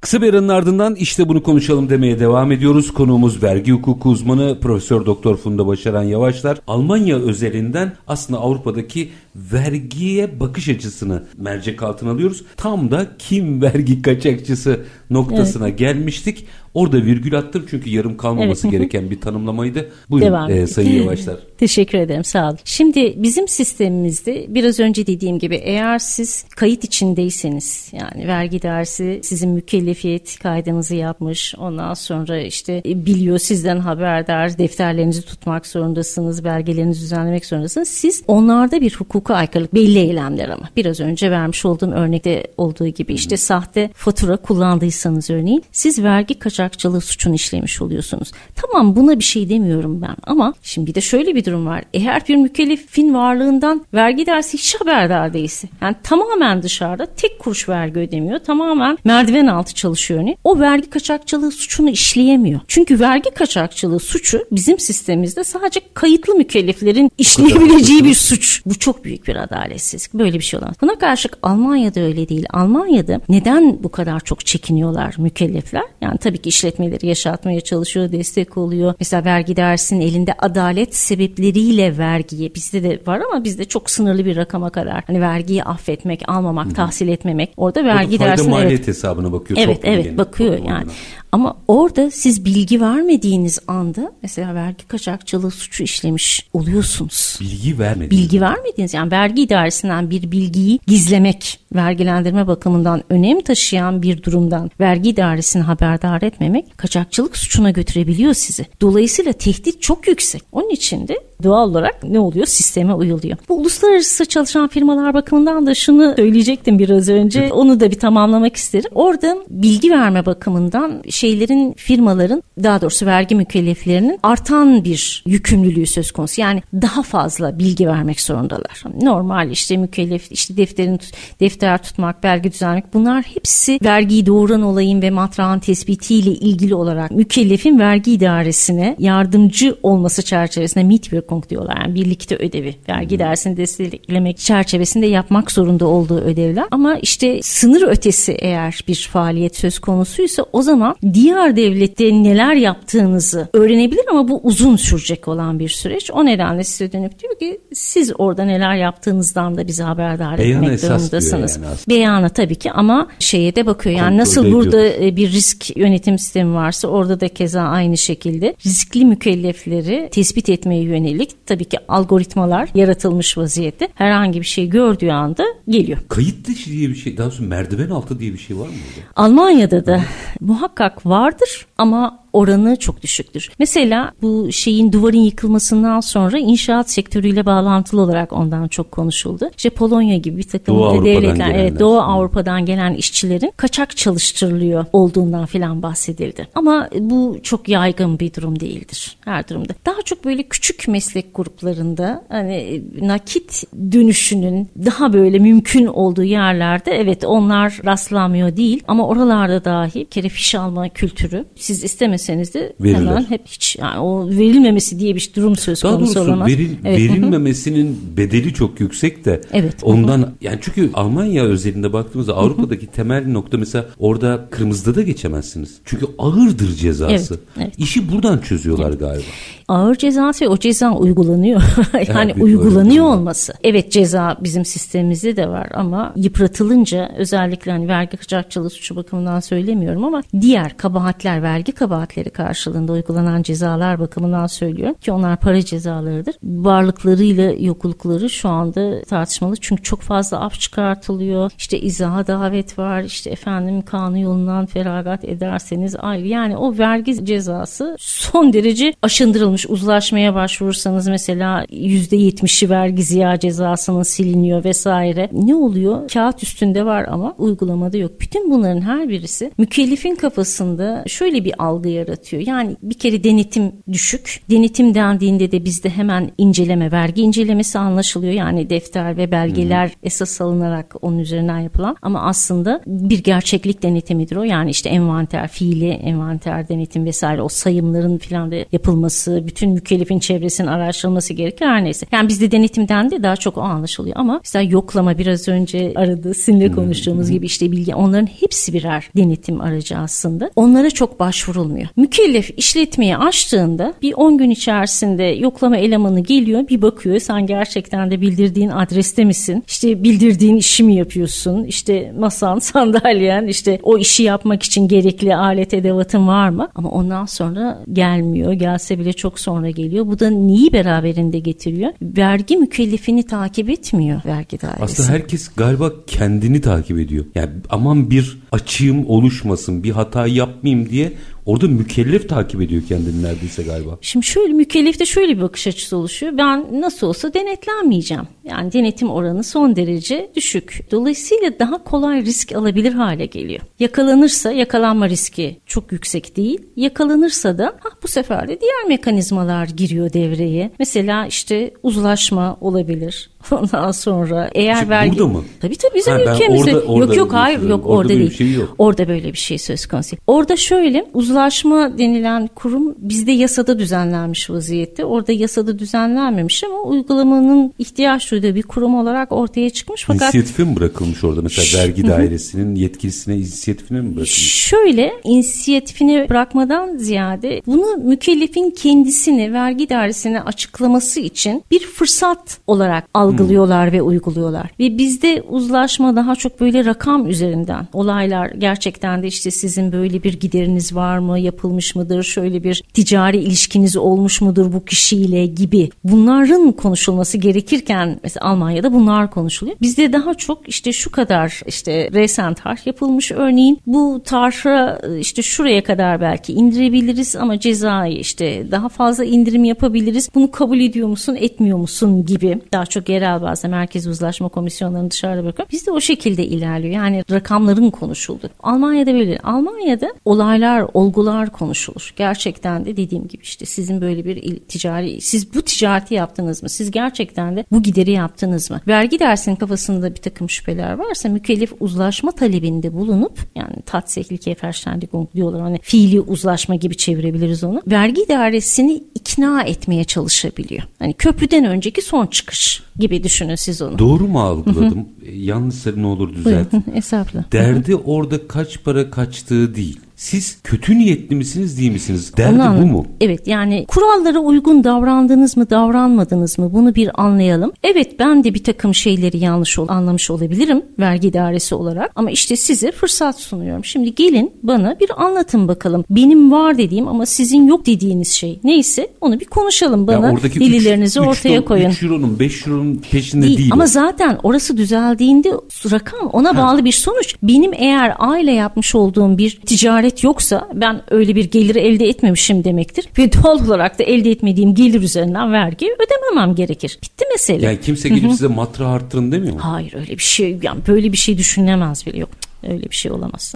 Speaker 1: Kısa bir aranın ardından işte bunu konuşalım demeye devam ediyoruz. Konuğumuz vergi hukuku uzmanı Profesör Doktor Funda Başaran Yavaşlar. Almanya özelinden aslında Avrupa'daki vergiye bakış açısını mercek altına alıyoruz. Tam da kim vergi kaçakçısı noktasına gelmiştik. Orada virgül attım çünkü yarım kalmaması
Speaker 2: Evet.
Speaker 1: gereken bir tanımlamaydı. Buyurun
Speaker 2: Devam
Speaker 1: e. Sayın Yavaşlar.
Speaker 2: Teşekkür ederim sağ olun. Şimdi bizim sistemimizde biraz önce dediğim gibi eğer siz kayıt içindeyseniz yani vergi dersi sizin mükellefiyet kaydınızı yapmış ondan sonra işte e, biliyor sizden haberdar defterlerinizi tutmak zorundasınız belgelerinizi düzenlemek zorundasınız. Siz onlarda bir hukuka aykırılık belli eylemler ama biraz önce vermiş olduğum örnekte olduğu gibi işte sahte fatura kullandıysanız örneğin siz vergi kaçakçılığı suçunu işlemiş oluyorsunuz. Tamam buna bir şey demiyorum ben ama şimdi bir de şöyle bir durum var. Eğer bir mükellefin varlığından vergi dersi hiç haberdar değilse yani tamamen dışarıda tek kuruş vergi ödemiyor tamamen merdiven altı çalışıyor örneğin o vergi kaçakçılığı suçunu işleyemiyor. Çünkü vergi kaçakçılığı suçu bizim sistemimizde sadece kayıtlı mükelleflerin işleyebileceği bir suç. Bu çok büyük bir adaletsizlik. Böyle bir şey olamaz. Buna karşılık Almanya'da öyle değil. Almanya'da neden bu kadar çok çekiniyorlar mükellefler? Yani tabii ki işletmeleri yaşatmaya çalışıyor, destek oluyor. Mesela vergi dersinin elinde adalet sebepleriyle vergiye bizde de var ama bizde çok sınırlı bir rakama kadar. Hani vergiyi affetmek, almamak, tahsil etmemek. Orada vergi
Speaker 1: fayda
Speaker 2: dersinin
Speaker 1: maliyet
Speaker 2: evet,
Speaker 1: hesabına bakıyor.
Speaker 2: Evet evet
Speaker 1: genel,
Speaker 2: bakıyor yani.
Speaker 1: adına.
Speaker 2: Ama orada siz bilgi vermediğiniz anda mesela vergi kaçakçılığı suçu işlemiş oluyorsunuz.
Speaker 1: Bilgi vermedi.
Speaker 2: Bilgi vermediğiniz yani vergi idaresinden bir bilgiyi gizlemek, vergilendirme bakımından önem taşıyan bir durumdan vergi idaresini haberdar etmemek kaçakçılık suçuna götürebiliyor sizi. Dolayısıyla tehdit çok yüksek. Onun için de doğal olarak ne oluyor? Sisteme uyuluyor. Bu uluslararası çalışan firmalar bakımından da şunu söyleyecektim biraz önce. Onu da bir tamamlamak isterim. Orada bilgi verme bakımından şeylerin firmaların daha doğrusu vergi mükelleflerinin artan bir yükümlülüğü söz konusu. Yani daha fazla bilgi vermek zorundalar. Normal işte mükellef işte defterin defter tutmak, belge düzenlemek bunlar hepsi vergiyi doğuran olayın ve matrağın tespitiyle ilgili olarak mükellefin vergi idaresine yardımcı olması çerçevesinde Mitwirkung diyorlar. Yani birlikte ödevi. Vergi dersini desteklemek çerçevesinde yapmak zorunda olduğu ödevler. Ama işte sınır ötesi eğer bir faaliyet söz konusuysa o zaman diğer devlette neler yaptığınızı öğrenebilir ama bu uzun sürecek olan bir süreç. O nedenle size dönüp diyor ki siz orada neler yaptığınızdan da bize haberdar Beyan etmek durumundasınız. Yani Beyana tabii ki ama şeye de bakıyor. Yani Kontrol nasıl ediyor. burada e, bir risk yönetim sistemi varsa orada da keza aynı şekilde riskli mükellefleri tespit etmeye yönelik tabii ki algoritmalar yaratılmış vaziyette. Herhangi bir şey gördüğü anda geliyor.
Speaker 1: Kayıt dışı diye bir şey daha sonra merdiven altı diye bir şey var mı?
Speaker 2: Burada? Almanya'da da muhakkak vardır ama oranı çok düşüktür. Mesela bu şeyin duvarın yıkılmasından sonra inşaat sektörüyle bağlantılı olarak ondan çok konuşuldu. İşte Polonya gibi bir takım Doğu devletler, evet, Doğu Avrupa'dan gelen işçilerin kaçak çalıştırılıyor olduğundan filan bahsedildi. Ama bu çok yaygın bir durum değildir her durumda. Daha çok böyle küçük meslek gruplarında hani nakit dönüşünün daha böyle mümkün olduğu yerlerde evet onlar rastlanmıyor değil ama oralarda dahi kere fiş alma kültürü siz istemeseniz verirseniz de Verilir. hemen hep hiç yani o verilmemesi diye bir durum söz Daha konusu
Speaker 1: doğrusu
Speaker 2: olamaz.
Speaker 1: Veril, evet. verilmemesinin [LAUGHS] bedeli çok yüksek de evet. ondan yani çünkü Almanya özelinde baktığımızda Avrupa'daki temel nokta mesela orada kırmızıda da geçemezsiniz. Çünkü ağırdır cezası. Evet, evet. İşi buradan çözüyorlar evet. galiba
Speaker 2: ağır cezası ve o ceza uygulanıyor. [LAUGHS] yani evet, uygulanıyor olması. Evet ceza bizim sistemimizde de var ama yıpratılınca özellikle hani vergi kaçakçılığı suçu bakımından söylemiyorum ama diğer kabahatler vergi kabahatleri karşılığında uygulanan cezalar bakımından söylüyorum ki onlar para cezalarıdır. Varlıklarıyla yoklukları şu anda tartışmalı çünkü çok fazla af çıkartılıyor. İşte izaha davet var. İşte efendim kanun yolundan feragat ederseniz ayrı. Yani o vergi cezası son derece aşındırılmış uzlaşmaya başvurursanız mesela %70'i vergi ziya cezasının siliniyor vesaire. Ne oluyor? Kağıt üstünde var ama uygulamada yok. Bütün bunların her birisi mükellefin kafasında şöyle bir algı yaratıyor. Yani bir kere denetim düşük. Denetim dendiğinde de bizde hemen inceleme, vergi incelemesi anlaşılıyor. Yani defter ve belgeler hı esas alınarak onun üzerinden yapılan ama aslında bir gerçeklik denetimidir o. Yani işte envanter, fiili envanter denetim vesaire o sayımların filan da yapılması, bütün mükellefin çevresinin araştırılması gerekir her neyse. Yani bizde denetimden de daha çok o anlaşılıyor ama mesela yoklama biraz önce aradı sinirle konuştuğumuz gibi işte bilgi onların hepsi birer denetim aracı aslında. Onlara çok başvurulmuyor. Mükellef işletmeyi açtığında bir 10 gün içerisinde yoklama elemanı geliyor bir bakıyor sen gerçekten de bildirdiğin adreste misin? İşte bildirdiğin işi mi yapıyorsun? İşte masan, [LAUGHS] sandalyen işte o işi yapmak için gerekli alet edevatın var mı? Ama ondan sonra gelmiyor. Gelse bile çok sonra geliyor. Bu da neyi beraberinde getiriyor? Vergi mükellefini takip etmiyor vergi dairesi.
Speaker 1: Aslında herkes galiba kendini takip ediyor. Yani aman bir açığım oluşmasın, bir hata yapmayayım diye Orada mükellef takip ediyor kendini neredeyse galiba.
Speaker 2: Şimdi şöyle mükellefte şöyle bir bakış açısı oluşuyor. Ben nasıl olsa denetlenmeyeceğim. Yani denetim oranı son derece düşük. Dolayısıyla daha kolay risk alabilir hale geliyor. Yakalanırsa yakalanma riski çok yüksek değil. Yakalanırsa da ha, bu sefer de diğer mekanizmalar giriyor devreye. Mesela işte uzlaşma olabilir. Ondan sonra eğer Şimdi vergi...
Speaker 1: Burada mı?
Speaker 2: Tabii tabii bizim ha, ülkemizde. Orada, orada yok yok hayır yok orada, orada değil. Şey yok. Orada böyle bir şey söz konusu. Orada şöyle uzlaşma denilen kurum bizde yasada düzenlenmiş vaziyette. Orada yasada düzenlenmemiş ama uygulamanın ihtiyaç duyduğu bir kurum olarak ortaya çıkmış.
Speaker 1: Fakat İnisiyatife mi bırakılmış orada mesela vergi dairesinin yetkilisine inisiyatifine mi bırakılmış?
Speaker 2: Şöyle inisiyatifine bırakmadan ziyade bunu mükellefin kendisini vergi dairesine açıklaması için bir fırsat olarak algılanıyor algılıyorlar hmm. ve uyguluyorlar. Ve bizde uzlaşma daha çok böyle rakam üzerinden. Olaylar gerçekten de işte sizin böyle bir gideriniz var mı, yapılmış mıdır, şöyle bir ticari ilişkiniz olmuş mudur bu kişiyle gibi. Bunların konuşulması gerekirken mesela Almanya'da bunlar konuşuluyor. Bizde daha çok işte şu kadar işte resen tarh yapılmış örneğin bu tarha işte şuraya kadar belki indirebiliriz ama cezayı işte daha fazla indirim yapabiliriz. Bunu kabul ediyor musun, etmiyor musun gibi daha çok yer yerel bazda merkez uzlaşma komisyonlarını dışarıda bırakıyorum. Bizde o şekilde ilerliyor. Yani rakamların konuşuldu. Almanya'da böyle. Almanya'da olaylar, olgular konuşulur. Gerçekten de dediğim gibi işte sizin böyle bir ticari, siz bu ticareti yaptınız mı? Siz gerçekten de bu gideri yaptınız mı? Vergi dersinin kafasında bir takım şüpheler varsa mükellef uzlaşma talebinde bulunup yani tatsächliche Verständigung diyorlar. Hani fiili uzlaşma gibi çevirebiliriz onu. Vergi idaresini ikna etmeye çalışabiliyor. Hani köprüden önceki son çıkış gibi düşünün siz onu.
Speaker 1: Doğru mu algıladım? Yanlışsa ne olur düzeltin. [LAUGHS]
Speaker 2: Estağfurullah.
Speaker 1: Derdi orada kaç para kaçtığı değil. Siz kötü niyetli misiniz değil misiniz? Derdi Onu bu mu?
Speaker 2: Evet yani kurallara uygun davrandınız mı davranmadınız mı bunu bir anlayalım. Evet ben de bir takım şeyleri yanlış ol anlamış olabilirim vergi idaresi olarak ama işte size fırsat sunuyorum. Şimdi gelin bana bir anlatın bakalım. Benim var dediğim ama sizin yok dediğiniz şey neyse onu bir konuşalım bana. Ya oradaki delillerinizi üç, ortaya üç, koyun.
Speaker 1: 3 euronun 5 euronun peşinde değil. değil
Speaker 2: ama zaten orası düzeldiğinde rakam ona ha. bağlı bir sonuç. Benim eğer aile yapmış olduğum bir ticaret ticaret yoksa ben öyle bir geliri elde etmemişim demektir. Ve doğal olarak da elde etmediğim gelir üzerinden vergi ödememem gerekir. Bitti mesele.
Speaker 1: Yani kimse gelip size matra arttırın demiyor mu?
Speaker 2: Hayır öyle bir şey yani böyle bir şey düşünülemez bile yok. Öyle bir şey olamaz.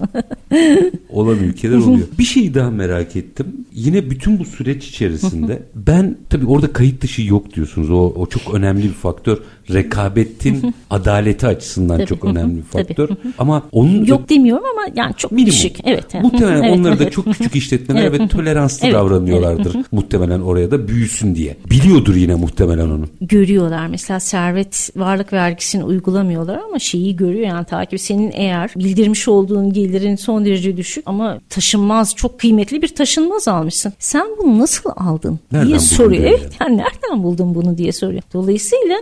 Speaker 2: [LAUGHS]
Speaker 1: Olan ülkeler oluyor. bir şey daha merak ettim. Yine bütün bu süreç içerisinde ben tabii orada kayıt dışı yok diyorsunuz. O, o çok önemli bir faktör. Rekabetin [LAUGHS] adaleti açısından tabii. çok önemli bir faktör. ama onun
Speaker 2: yok demiyorum ama yani çok minimum. düşük. Evet.
Speaker 1: Muhtemelen evet, onlar da [LAUGHS] çok küçük işletmeler evet. ve toleranslı evet. davranıyorlardır. Evet. muhtemelen oraya da büyüsün diye. Biliyordur yine muhtemelen onu.
Speaker 2: Görüyorlar. Mesela servet varlık vergisini uygulamıyorlar ama şeyi görüyor yani takip senin eğer bildirmiş olduğun gelirin son derece düşük ama taşınmaz çok kıymetli bir taşınmaz almışsın. Sen bunu nasıl aldın nereden diye soruyor. Evet yani nereden buldun bunu diye soruyor. Dolayısıyla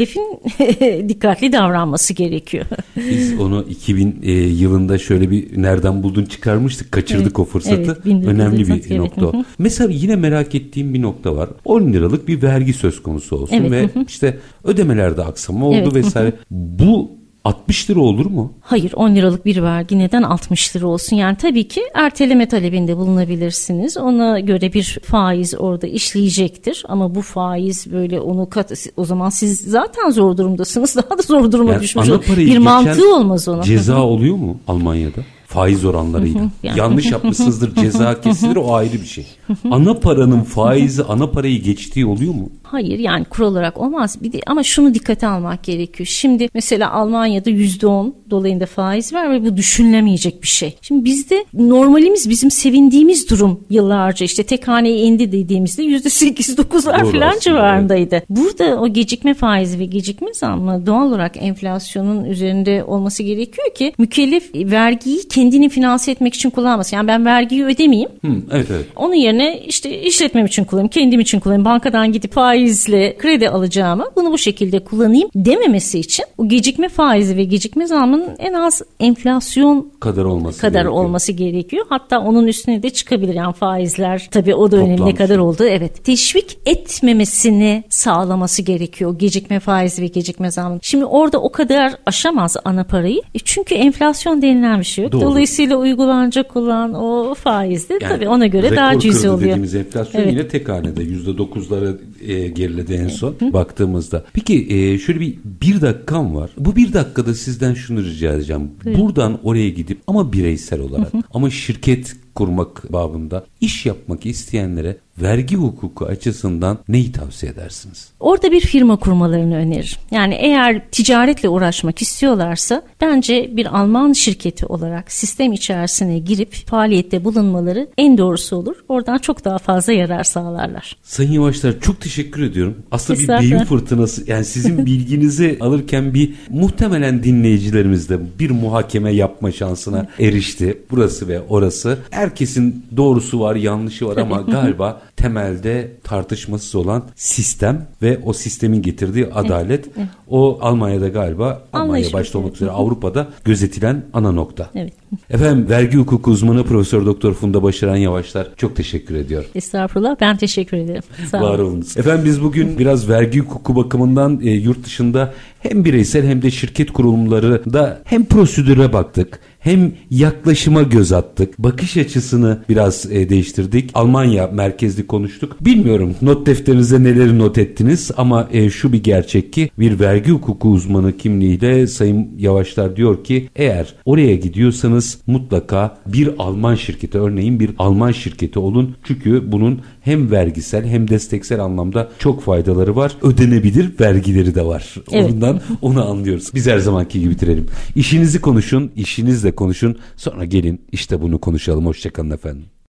Speaker 2: mükellefin [LAUGHS] dikkatli davranması gerekiyor. [LAUGHS]
Speaker 1: Biz onu 2000 e, yılında şöyle bir nereden buldun çıkarmıştık. Kaçırdık evet, o fırsatı. Evet, Önemli bir evet. nokta o. Mesela yine merak ettiğim bir nokta var. 10 liralık bir vergi söz konusu olsun evet. ve işte ödemelerde aksama oldu evet. vesaire. Bu 60 lira olur mu?
Speaker 2: Hayır 10 liralık bir vergi neden 60 lira olsun? Yani tabii ki erteleme talebinde bulunabilirsiniz. Ona göre bir faiz orada işleyecektir. Ama bu faiz böyle onu kat o zaman siz zaten zor durumdasınız. [LAUGHS] Daha da zor duruma yani düşmüş olur. Bir mantığı olmaz ona.
Speaker 1: Ceza oluyor mu Almanya'da? Faiz oranlarıyla. yani. Yanlış yapmışsınızdır ceza kesilir o ayrı bir şey. ana paranın faizi ana parayı geçtiği oluyor mu?
Speaker 2: Hayır yani kural olarak olmaz. Bir de, ama şunu dikkate almak gerekiyor. Şimdi mesela Almanya'da yüzde on dolayında faiz var ve bu düşünülemeyecek bir şey. Şimdi bizde normalimiz bizim sevindiğimiz durum yıllarca işte tek haneye indi dediğimizde yüzde sekiz dokuzlar falan civarındaydı. Evet. Burada o gecikme faizi ve gecikme zammı doğal olarak enflasyonun üzerinde olması gerekiyor ki mükellef vergiyi kendini finanse etmek için kullanmasın. Yani ben vergiyi ödemeyeyim.
Speaker 1: Hı, evet evet.
Speaker 2: Onun yerine işte işletmem için kullanayım, kendim için kullanayım, bankadan gidip faizle kredi alacağımı bunu bu şekilde kullanayım dememesi için o gecikme faizi ve gecikme zammının en az enflasyon
Speaker 1: kadar olması
Speaker 2: kadar gerekiyor. olması gerekiyor. Hatta onun üstüne de çıkabilir yani faizler tabii o dönem ne kadar oldu evet. Teşvik etmemesini sağlaması gerekiyor gecikme faizi ve gecikme zammı. Şimdi orada o kadar aşamaz ana parayı. E çünkü enflasyon denilen bir şey yok. Doğru. Dolayısıyla uygulanacak olan o faizde yani, tabii ona göre daha cüzi oluyor.
Speaker 1: dediğimiz enflasyon evet. yine tek hanede %9'lara e, geriledi en son Hı. baktığımızda. Peki e, şöyle bir bir dakikam var. Bu bir dakikada sizden şunu rica edeceğim. Buyurun. Buradan oraya gidip ama bireysel olarak Hı. ama şirket kurmak babında iş yapmak isteyenlere vergi hukuku açısından neyi tavsiye edersiniz?
Speaker 2: Orada bir firma kurmalarını öneririm. Yani eğer ticaretle uğraşmak istiyorlarsa bence bir Alman şirketi olarak sistem içerisine girip faaliyette bulunmaları en doğrusu olur. Oradan çok daha fazla yarar sağlarlar.
Speaker 1: Sayın Yavaşlar çok teşekkür ediyorum. Aslında bir beyin fırtınası yani sizin [LAUGHS] bilginizi alırken bir muhtemelen dinleyicilerimiz de bir muhakeme yapma şansına erişti. Burası ve orası. Herkesin doğrusu var yanlışı var ama [LAUGHS] galiba temelde tartışmasız olan sistem ve o sistemin getirdiği adalet evet, evet. o Almanya'da galiba Almanya başta olmak üzere Avrupa'da gözetilen ana nokta. Evet. Efendim vergi hukuku uzmanı Profesör Doktor Funda Başaran Yavaşlar çok teşekkür ediyorum.
Speaker 2: Estağfurullah ben teşekkür ederim.
Speaker 1: Sağ Var olunuz. Efendim biz bugün biraz vergi hukuku bakımından e, yurt dışında hem bireysel hem de şirket kurumları da hem prosedüre baktık hem yaklaşıma göz attık. Bakış açısını biraz e, değiştirdik. Almanya merkezli konuştuk. Bilmiyorum not defterinize neleri not ettiniz ama e, şu bir gerçek ki bir vergi hukuku uzmanı kimliğiyle Sayın Yavaşlar diyor ki eğer oraya gidiyorsanız mutlaka bir Alman şirketi örneğin bir Alman şirketi olun. Çünkü bunun hem vergisel hem desteksel anlamda çok faydaları var. Ödenebilir vergileri de var. Evet. Ondan onu anlıyoruz. Biz her zamanki gibi bitirelim. İşinizi konuşun, işinizle konuşun. Sonra gelin işte bunu konuşalım. Hoşçakalın efendim.